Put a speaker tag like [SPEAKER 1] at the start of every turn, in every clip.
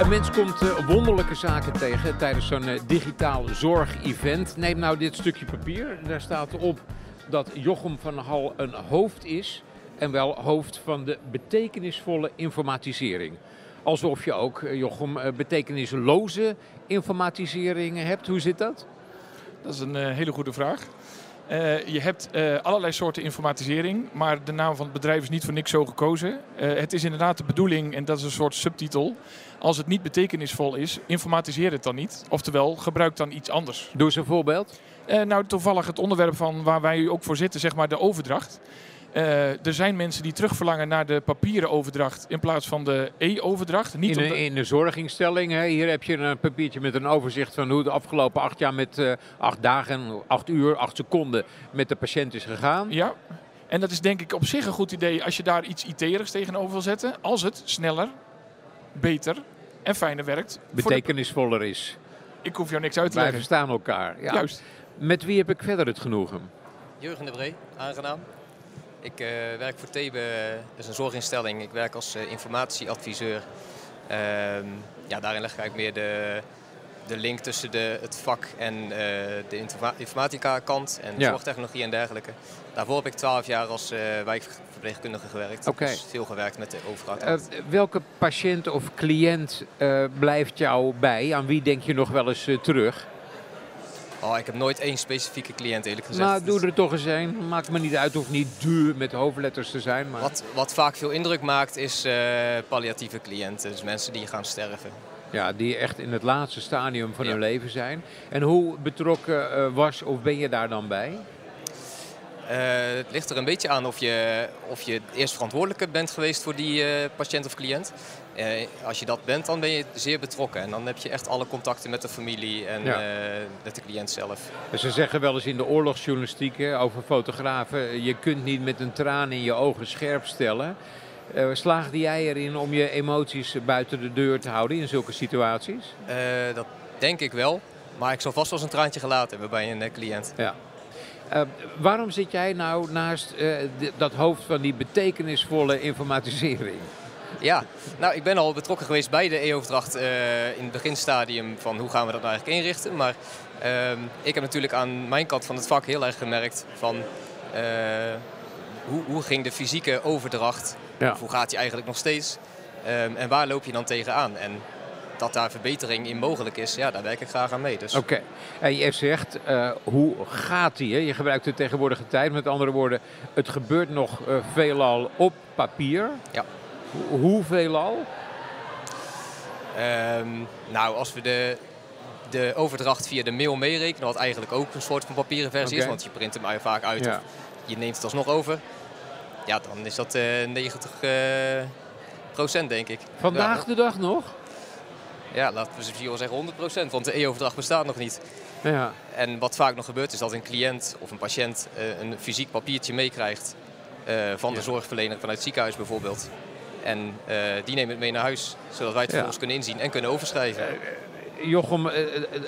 [SPEAKER 1] Een mens komt uh, wonderlijke zaken tegen tijdens zo'n uh, digitaal zorgevent. Neem nou dit stukje papier. Daar staat op dat Jochem van Hal een hoofd is. En wel hoofd van de betekenisvolle informatisering. Alsof je ook, uh, Jochem, betekenisloze informatisering hebt. Hoe zit dat?
[SPEAKER 2] Dat is een hele goede vraag. Uh, je hebt uh, allerlei soorten informatisering, maar de naam van het bedrijf is niet voor niks zo gekozen. Uh, het is inderdaad de bedoeling, en dat is een soort subtitel, als het niet betekenisvol is, informatiseer het dan niet. Oftewel, gebruik dan iets anders.
[SPEAKER 1] Doe eens een voorbeeld.
[SPEAKER 2] nou, toevallig het onderwerp van waar wij ook voor zitten, zeg maar de overdracht. Uh, er zijn mensen die terugverlangen naar de papieren overdracht in plaats van de e-overdracht.
[SPEAKER 1] In, de... in de zorginstelling, hè, hier heb je een papiertje met een overzicht van hoe de afgelopen acht jaar met uh, acht dagen, acht uur, acht seconden met de patiënt is gegaan.
[SPEAKER 2] Ja, en dat is denk ik op zich een goed idee als je daar iets IT-erigs tegenover wil zetten. Als het sneller, beter en fijner werkt.
[SPEAKER 1] Betekenisvoller is.
[SPEAKER 2] Ik hoef jou niks uit te
[SPEAKER 1] Wij
[SPEAKER 2] leggen.
[SPEAKER 1] verstaan elkaar. Ja.
[SPEAKER 2] Juist.
[SPEAKER 1] Met wie heb ik verder het genoegen?
[SPEAKER 3] Jurgen de Bree, aangenaam. Ik uh, werk voor Thebe, dat is een zorginstelling. Ik werk als uh, informatieadviseur. Uh, ja, daarin leg ik eigenlijk meer de, de link tussen de, het vak en de informa informatica kant en ja. zorgtechnologie en dergelijke. Daarvoor heb ik twaalf jaar als wijkverpleegkundige gewerkt.
[SPEAKER 1] Okay.
[SPEAKER 3] Dus veel gewerkt met de overdracht.
[SPEAKER 1] welke patiënt of cliënt blijft jou bij? Aan wie denk je nog wel eens terug?
[SPEAKER 3] Oh, ik heb nooit één specifieke cliënt eerlijk gezegd.
[SPEAKER 1] Nou, doe er toch eens een. Maakt me niet uit, hoeft niet duur met hoofdletters te zijn. Maar...
[SPEAKER 3] Wat, wat vaak veel indruk maakt is uh, palliatieve cliënten. Dus mensen die gaan sterven.
[SPEAKER 1] Ja, die echt in het laatste stadium van ja. hun leven zijn. En hoe betrokken uh, was of ben je daar dan bij?
[SPEAKER 3] Uh, het ligt er een beetje aan of je, of je eerst verantwoordelijke bent geweest voor die uh, patiënt of cliënt. Uh, als je dat bent, dan ben je zeer betrokken. En dan heb je echt alle contacten met de familie en ja. met de cliënt zelf.
[SPEAKER 1] Ze zeggen wel eens in de oorlogsjournalistiek hè, over fotografen... je kunt niet met een traan in je ogen scherp stellen. slaagde jij erin om je emoties buiten de deur te houden in zulke situaties?
[SPEAKER 3] dat denk ik wel. Maar ik zal vast wel eens een traantje gelaten hebben bij een cliënt.
[SPEAKER 1] Ja. Uh, waarom zit jij nou naast uh, dat hoofd van die betekenisvolle informatisering?
[SPEAKER 3] Ja, nou ik ben al betrokken geweest bij de e-overdracht uh, in het beginstadium van hoe gaan we dat nou eigenlijk inrichten. Maar ehm, ik heb natuurlijk aan mijn kant van het vak heel erg gemerkt van hoe, hoe, ging de fysieke overdracht?
[SPEAKER 1] Ja.
[SPEAKER 3] Hoe gaat die eigenlijk nog steeds? Um, en waar loop je dan tegenaan? En dat daar verbetering in mogelijk is, ja, daar werk ik graag aan mee. Dus.
[SPEAKER 1] Oké. Okay. En je zegt, uh, hoe gaat die? Hè? Je gebruikt de tegenwoordige tijd. Met andere woorden, het gebeurt nog uh, veelal op papier.
[SPEAKER 3] Ja.
[SPEAKER 1] Ho hoe veelal?
[SPEAKER 3] Um, nou, als we de, de overdracht via de mail meerekenen, wat eigenlijk ook een soort van papieren versie
[SPEAKER 1] okay.
[SPEAKER 3] is, want je print hem vaak uit
[SPEAKER 1] ja.
[SPEAKER 3] of je neemt het alsnog over. Ja, dan is dat uh, 90 procent, denk ik.
[SPEAKER 1] Vandaag
[SPEAKER 3] ja,
[SPEAKER 1] de dag nog?
[SPEAKER 3] Ja, laten we misschien wel zeggen 100%, want de e-overdracht bestaat nog niet.
[SPEAKER 1] Ja.
[SPEAKER 3] En wat vaak nog gebeurt is dat een cliënt of een patiënt uh, een fysiek papiertje meekrijgt uh, van de ja. zorgverlener vanuit het ziekenhuis bijvoorbeeld. En uh, die nemen het mee naar huis, zodat wij het vervolgens ja. kunnen inzien en kunnen overschrijven.
[SPEAKER 1] Jochem,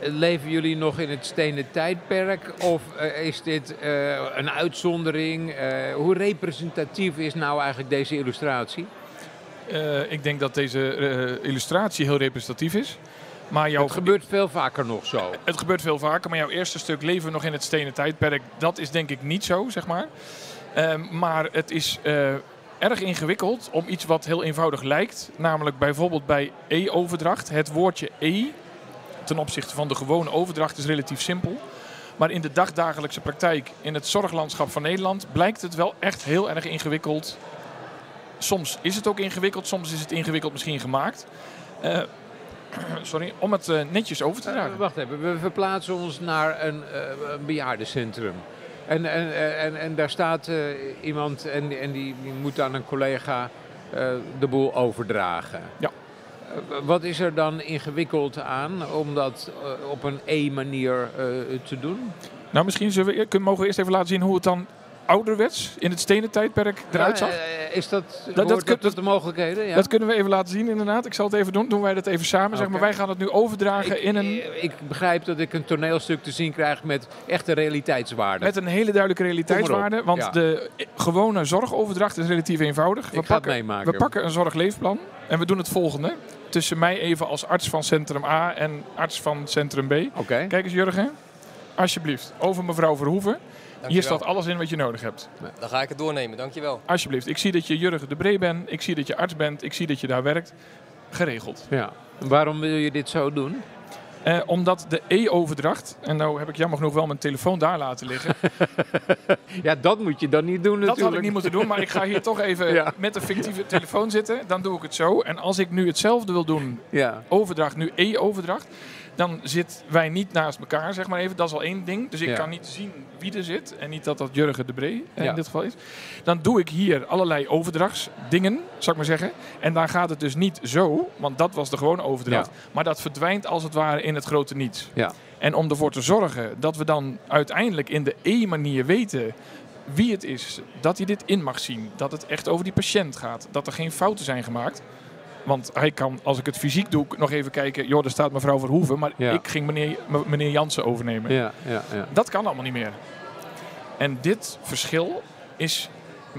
[SPEAKER 1] leven jullie nog in het stenen tijdperk of is dit een uitzondering? hoe representatief is nou eigenlijk deze illustratie?
[SPEAKER 2] Uh, ik denk dat deze uh, illustratie heel representatief is. Maar jouw...
[SPEAKER 1] Het gebeurt veel vaker nog zo.
[SPEAKER 2] Het gebeurt veel vaker, maar jouw eerste stuk leven we nog in het stenen tijdperk. Dat is denk ik niet zo, zeg maar. Uh, maar het is uh, erg ingewikkeld om iets wat heel eenvoudig lijkt. Namelijk bijvoorbeeld bij e-overdracht. Het woordje e ten opzichte van de gewone overdracht is relatief simpel. Maar in de dagdagelijkse praktijk in het zorglandschap van Nederland blijkt het wel echt heel erg ingewikkeld soms is het ook ingewikkeld, soms is het ingewikkeld misschien gemaakt. Uh, sorry, om het uh, netjes over te dragen.
[SPEAKER 1] Uh, wacht even, we verplaatsen ons naar een, een bejaardencentrum. En, en, en, en daar staat iemand en, en die, die moet aan een collega de boel overdragen.
[SPEAKER 2] Ja.
[SPEAKER 1] wat is er dan ingewikkeld aan om dat op een E-manier te doen?
[SPEAKER 2] Nou, misschien we, mogen we eerst even laten zien hoe het dan ouderwets in het stenen tijdperk eruit zag?
[SPEAKER 1] Ja, eh, is dat,
[SPEAKER 2] dat
[SPEAKER 1] de mogelijkheden? Ja.
[SPEAKER 2] Dat kunnen we even laten zien inderdaad. Ik zal het even doen. Doen wij dat even samen. Zeg maar, wij gaan het nu overdragen
[SPEAKER 1] ik,
[SPEAKER 2] in een,
[SPEAKER 1] ik begrijp dat ik een toneelstuk te zien krijg met echte realiteitswaarde.
[SPEAKER 2] met een hele duidelijke realiteitswaarde. Want
[SPEAKER 1] Ja.
[SPEAKER 2] de eh, gewone zorgoverdracht is relatief eenvoudig.
[SPEAKER 1] ik ga het meemaken.
[SPEAKER 2] We pakken een zorgleefplan en we doen het volgende. Tussen mij even als arts van Centrum A en arts van Centrum B. Kijk eens Jurgen, alsjeblieft, over mevrouw Verhoeven. Hier staat alles in wat je nodig hebt.
[SPEAKER 3] Dan ga ik het doornemen, dankjewel.
[SPEAKER 2] Alsjeblieft, ik zie dat je Jurgen de Bree bent, ik zie dat je arts bent, ik zie dat je daar werkt. Geregeld.
[SPEAKER 1] Ja. Waarom wil je dit zo doen?
[SPEAKER 2] Eh, omdat de E-overdracht, en nou heb ik jammer genoeg wel mijn telefoon daar laten liggen.
[SPEAKER 1] Ja, dat moet je dan niet doen natuurlijk.
[SPEAKER 2] Dat had ik niet moeten doen, maar ik ga hier toch even
[SPEAKER 1] Ja.
[SPEAKER 2] met een fictieve telefoon zitten. Dan doe ik het zo. En als ik nu hetzelfde wil doen,
[SPEAKER 1] Ja.
[SPEAKER 2] overdracht, nu E-overdracht, dan zitten wij niet naast elkaar, zeg maar even. Dat is al één ding. Dus ik
[SPEAKER 1] Ja.
[SPEAKER 2] kan niet zien wie er zit. En niet dat dat Jurgen de Bree eh,
[SPEAKER 1] Ja.
[SPEAKER 2] in dit geval is. Dan doe ik hier allerlei overdrachtsdingen, zou ik maar zeggen. En dan gaat het dus niet zo, want dat was de gewone overdracht. Maar dat verdwijnt als het ware in het grote niets. En om ervoor te zorgen dat we dan uiteindelijk in de E-manier weten wie het is, dat hij dit in mag zien, dat het echt over die patiënt gaat, dat er geen fouten zijn gemaakt. Want hij kan, als ik het fysiek doe, nog even kijken, joh, daar staat mevrouw Verhoeven, maar
[SPEAKER 1] Ja.
[SPEAKER 2] ik ging meneer, meneer Jansen overnemen.
[SPEAKER 1] Ja, ja, ja.
[SPEAKER 2] Dat kan allemaal niet meer. En dit verschil is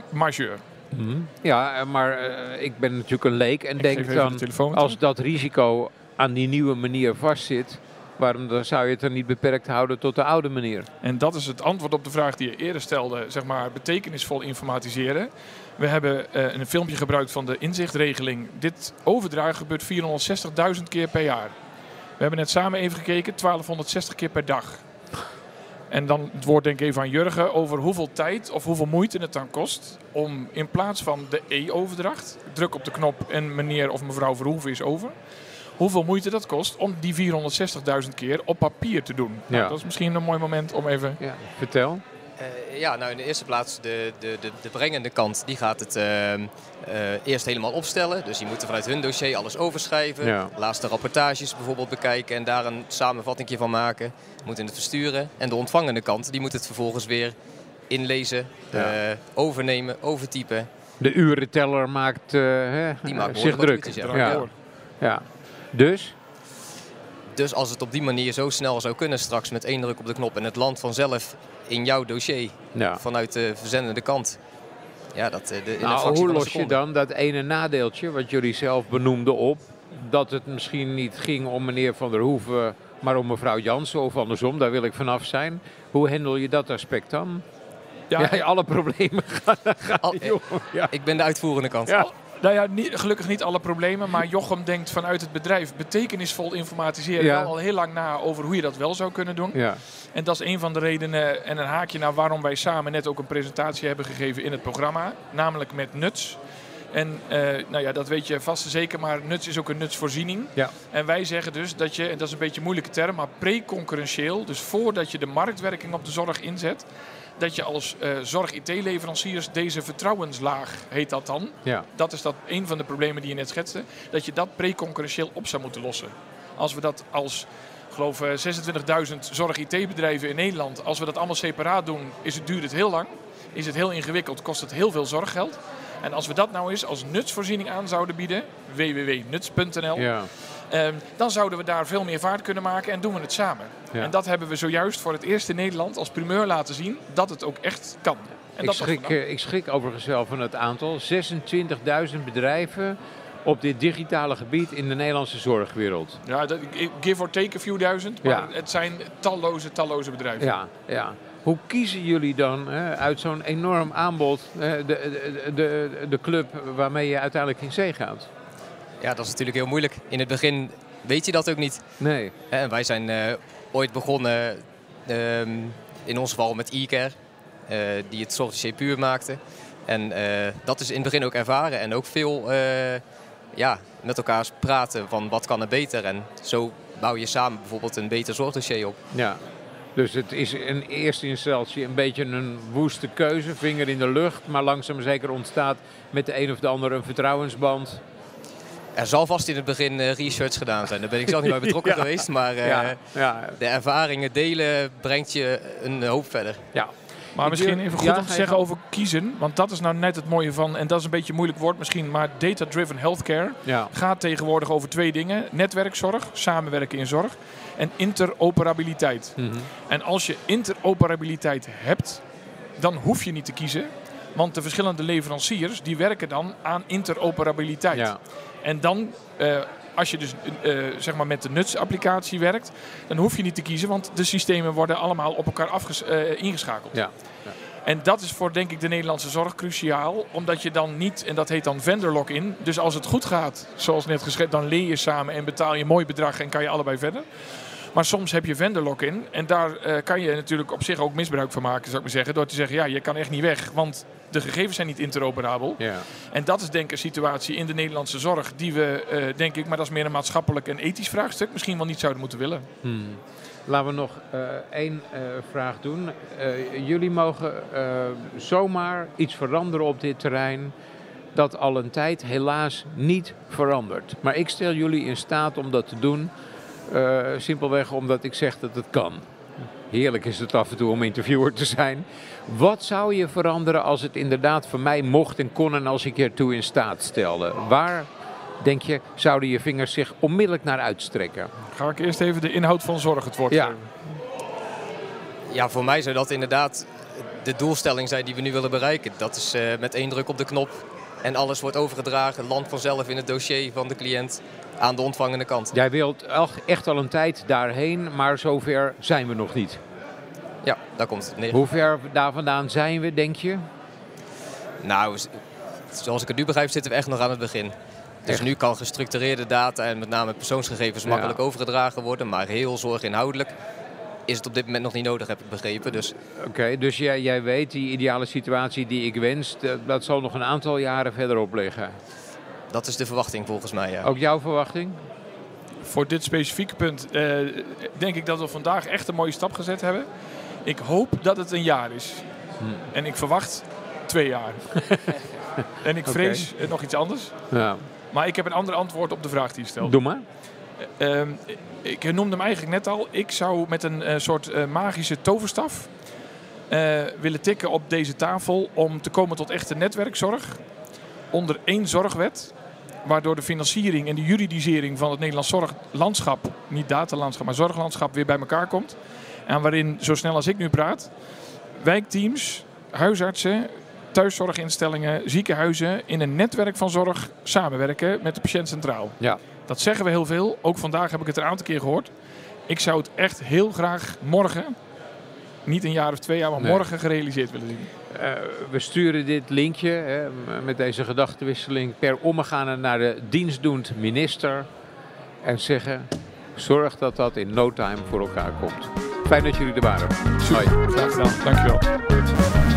[SPEAKER 2] majeur.
[SPEAKER 1] Mhm. Ja, eh, maar eh, ik ben natuurlijk een leek en
[SPEAKER 2] Ik
[SPEAKER 1] denk
[SPEAKER 2] de
[SPEAKER 1] dan, als dat risico aan die nieuwe manier vastzit, waarom dan zou je het dan niet beperkt houden tot de oude manier?
[SPEAKER 2] En dat is het antwoord op de vraag die je eerder stelde, zeg maar betekenisvol informatiseren. We hebben eh, een filmpje gebruikt van de inzichtregeling. Dit overdragen gebeurt 460.000 keer per jaar. We hebben net samen even gekeken, 1260 keer per dag. En dan het woord denk ik even aan Jurgen over hoeveel tijd of hoeveel moeite het dan kost om in plaats van de E-overdracht, druk op de knop en meneer of mevrouw Verhoeven is over, hoeveel moeite dat kost om die 460.000 keer op papier te doen. Nou, dat is misschien een mooi moment om even
[SPEAKER 1] Ja, vertel.
[SPEAKER 3] Eh, ja, nou in de eerste plaats de, de, de, de brengende kant, die gaat het ehm, eh, eerst helemaal opstellen. Dus die moeten vanuit hun dossier alles overschrijven.
[SPEAKER 1] Ja.
[SPEAKER 3] Laatste rapportages bijvoorbeeld bekijken en daar een samenvatting van maken. Moeten het versturen. En de ontvangende kant, die moet het vervolgens weer inlezen,
[SPEAKER 1] Ja.
[SPEAKER 3] eh, overnemen, overtypen.
[SPEAKER 1] De urenteller maakt, eh, hè,
[SPEAKER 3] Die
[SPEAKER 1] eh,
[SPEAKER 3] maakt
[SPEAKER 1] zich druk.
[SPEAKER 3] ja.
[SPEAKER 1] Ja. Dus?
[SPEAKER 3] Dus als het op die manier zo snel zou kunnen straks met één druk op de knop en het landt vanzelf in jouw dossier
[SPEAKER 1] Ja.
[SPEAKER 3] vanuit de verzendende kant. Ja, dat eh, de, in
[SPEAKER 1] Nou, hoe los je dan dat ene nadeeltje, wat jullie zelf benoemden, op? Dat het misschien niet ging om meneer Van der Hoeven, maar om mevrouw Jansen of andersom, daar wil ik vanaf zijn. Hoe handel je dat aspect dan?
[SPEAKER 2] Ja,
[SPEAKER 1] Ja, alle problemen gaan.
[SPEAKER 3] Al-
[SPEAKER 1] Joh, ja.
[SPEAKER 3] Ik ben de uitvoerende kant.
[SPEAKER 1] Ja.
[SPEAKER 2] Nou ja, niet, gelukkig niet alle problemen, maar Jochem denkt vanuit het bedrijf betekenisvol informatiseren
[SPEAKER 1] Ja.
[SPEAKER 2] wel al heel lang na over hoe je dat wel zou kunnen doen.
[SPEAKER 1] Ja.
[SPEAKER 2] En dat is een van de redenen en een haakje naar waarom wij samen net ook een presentatie hebben gegeven in het programma, namelijk met nuts. En eh, nou ja, dat weet je vast en zeker, maar nuts is ook een nutsvoorziening.
[SPEAKER 1] Ja.
[SPEAKER 2] En wij zeggen dus dat je, en dat is een beetje een moeilijke term, maar pre-concurrentieel, dus voordat je de marktwerking op de zorg inzet, dat je als eh, zorg-IT-leveranciers deze vertrouwenslaag, heet dat dan,
[SPEAKER 1] Ja.
[SPEAKER 2] dat is dat een van de problemen die je net schetste. Dat je dat pre-concurrentieel op zou moeten lossen. Als we dat als, geloof eh, 26.000 zorg-IT-bedrijven in Nederland, als we dat allemaal separaat doen, is het, duurt het heel lang. Is het heel ingewikkeld, kost het heel veel zorggeld. En als we dat nou eens als nutsvoorziening aan zouden bieden, www.nuts.nl,
[SPEAKER 1] Ja.
[SPEAKER 2] ehm, dan zouden we daar veel meer vaart kunnen maken en doen we het samen.
[SPEAKER 1] Ja.
[SPEAKER 2] En dat hebben we zojuist voor het eerst in Nederland als primeur laten zien, dat het ook echt kan. En
[SPEAKER 1] Ik
[SPEAKER 2] dat
[SPEAKER 1] schrik,
[SPEAKER 2] vandaag.
[SPEAKER 1] eh, ik schrik overigens wel van het aantal. 26.000 bedrijven op dit digitale gebied in de Nederlandse zorgwereld.
[SPEAKER 2] Ja, give or take a few duizend, maar
[SPEAKER 1] Ja.
[SPEAKER 2] het zijn talloze, talloze bedrijven.
[SPEAKER 1] Ja, ja. Hoe kiezen jullie dan hè, uit zo'n enorm aanbod hè, de, de, de, club waarmee je uiteindelijk in zee gaat?
[SPEAKER 3] Ja, dat is natuurlijk heel moeilijk. In het begin weet je dat ook niet.
[SPEAKER 1] Nee.
[SPEAKER 3] Hè, En wij zijn eh, ooit begonnen, ehm, in ons geval met e-care, eh, die het zorgdossier puur maakte. En eh, dat is in het begin ook ervaren en ook veel ja, met elkaar praten van wat kan er beter. En zo bouw je samen bijvoorbeeld een beter zorgdossier op.
[SPEAKER 1] Ja. Dus het is in eerste instantie een beetje een woeste keuze, vinger in de lucht. Maar langzaam zeker ontstaat met de een of de ander een vertrouwensband.
[SPEAKER 3] Er zal vast in het begin eh, research gedaan zijn. Daar ben ik zelf niet bij betrokken
[SPEAKER 1] Ja.
[SPEAKER 3] geweest. Maar eh,
[SPEAKER 1] ja, ja,
[SPEAKER 3] de ervaringen delen brengt je een hoop verder.
[SPEAKER 1] ja.
[SPEAKER 2] Maar misschien even goed
[SPEAKER 1] Ja,
[SPEAKER 2] om te zeggen over kiezen. Want dat is nou net het mooie van, en dat is een beetje een moeilijk woord misschien, maar data-driven healthcare
[SPEAKER 1] Ja.
[SPEAKER 2] gaat tegenwoordig over twee dingen. Netwerkzorg, samenwerken in zorg en interoperabiliteit.
[SPEAKER 1] Mhm.
[SPEAKER 2] En als je interoperabiliteit hebt, dan hoef je niet te kiezen. Want de verschillende leveranciers die werken dan aan interoperabiliteit.
[SPEAKER 1] Ja.
[SPEAKER 2] En dan, eh, als je dus eh, zeg maar met de nutsapplicatie werkt, dan hoef je niet te kiezen, want de systemen worden allemaal op elkaar afges- eh, ingeschakeld.
[SPEAKER 1] Ja.
[SPEAKER 2] En dat is voor denk ik de Nederlandse zorg cruciaal, omdat je dan niet, en dat heet dan vendor lock-in, dus als het goed gaat, zoals net geschreven, dan leer je samen en betaal je een mooi bedrag en kan je allebei verder. Maar soms heb je vendor lock-in en daar eh, kan je natuurlijk op zich ook misbruik van maken, zou ik maar zeggen, door te zeggen, ja, je kan echt niet weg, want de gegevens zijn niet interoperabel.
[SPEAKER 1] Ja.
[SPEAKER 2] En dat is denk ik een situatie in de Nederlandse zorg die we, eh, denk ik, maar dat is meer een maatschappelijk en ethisch vraagstuk, misschien wel niet zouden moeten willen.
[SPEAKER 1] Hmm. Laten we nog eh, één vraag doen. Jullie mogen zomaar iets veranderen op dit terrein dat al een tijd helaas niet verandert. Maar ik stel jullie in staat om dat te doen, eh, simpelweg omdat ik zeg dat het kan. Heerlijk is het af en toe om interviewer te zijn. Wat zou je veranderen als het inderdaad voor mij mocht en kon en als ik ertoe in staat stelde? Waar, denk je, zouden je vingers zich onmiddellijk naar uitstrekken?
[SPEAKER 2] Ga ik eerst even de inhoud van zorg het woord
[SPEAKER 1] Ja.
[SPEAKER 2] geven.
[SPEAKER 3] Ja, voor mij zou dat inderdaad de doelstelling zijn die we nu willen bereiken. Dat is eh, met één druk op de knop en alles wordt overgedragen, land vanzelf in het dossier van de cliënt aan de ontvangende kant.
[SPEAKER 1] Jij wilt echt al een tijd daarheen, maar zover zijn we nog niet.
[SPEAKER 3] Ja, daar komt het neer.
[SPEAKER 1] Hoe ver daar vandaan zijn we, denk je?
[SPEAKER 3] Nou, zoals ik het nu begrijp zitten we echt nog aan het begin. Dus
[SPEAKER 1] Echt?
[SPEAKER 3] nu kan gestructureerde data en met name persoonsgegevens
[SPEAKER 1] Ja.
[SPEAKER 3] makkelijk overgedragen worden. Maar heel zorginhoudelijk is het op dit moment nog niet nodig, heb ik begrepen. Dus
[SPEAKER 1] Oké, dus jij, jij weet, die ideale situatie die ik wens, dat, dat zal nog een aantal jaren verderop liggen.
[SPEAKER 3] Dat is de verwachting volgens mij, ja.
[SPEAKER 1] Ook jouw verwachting?
[SPEAKER 2] Voor dit specifieke punt eh, denk ik dat we vandaag echt een mooie stap gezet hebben. Ik hoop dat het een jaar is.
[SPEAKER 1] Hm.
[SPEAKER 2] En ik verwacht twee jaar. en ik vrees eh, nog iets anders.
[SPEAKER 1] Ja.
[SPEAKER 2] Maar ik heb een ander antwoord op de vraag die je stelt.
[SPEAKER 1] Doe maar.
[SPEAKER 2] Ehm, ik noemde hem eigenlijk net al. Ik zou met een eh, soort eh, magische toverstaf eh, willen tikken op deze tafel om te komen tot echte netwerkzorg. Onder één zorgwet. Waardoor de financiering en de juridisering van het Nederlands zorglandschap, niet datalandschap, maar zorglandschap, weer bij elkaar komt. En waarin, zo snel als ik nu praat, wijkteams, huisartsen, thuiszorginstellingen, ziekenhuizen in een netwerk van zorg samenwerken met de patiënt centraal.
[SPEAKER 1] Ja.
[SPEAKER 2] Dat zeggen we heel veel. Ook vandaag heb ik het een aantal keer gehoord. Ik zou het echt heel graag morgen, niet een jaar of twee jaar, maar
[SPEAKER 1] Nee.
[SPEAKER 2] morgen gerealiseerd willen zien.
[SPEAKER 1] Eh, we sturen dit linkje hè, met deze gedachtenwisseling per omgaande naar de dienstdoend minister. En zeggen, zorg dat dat in no time voor elkaar komt. Fijn dat jullie er waren. Hoi.
[SPEAKER 2] Graag gedaan. Dankjewel.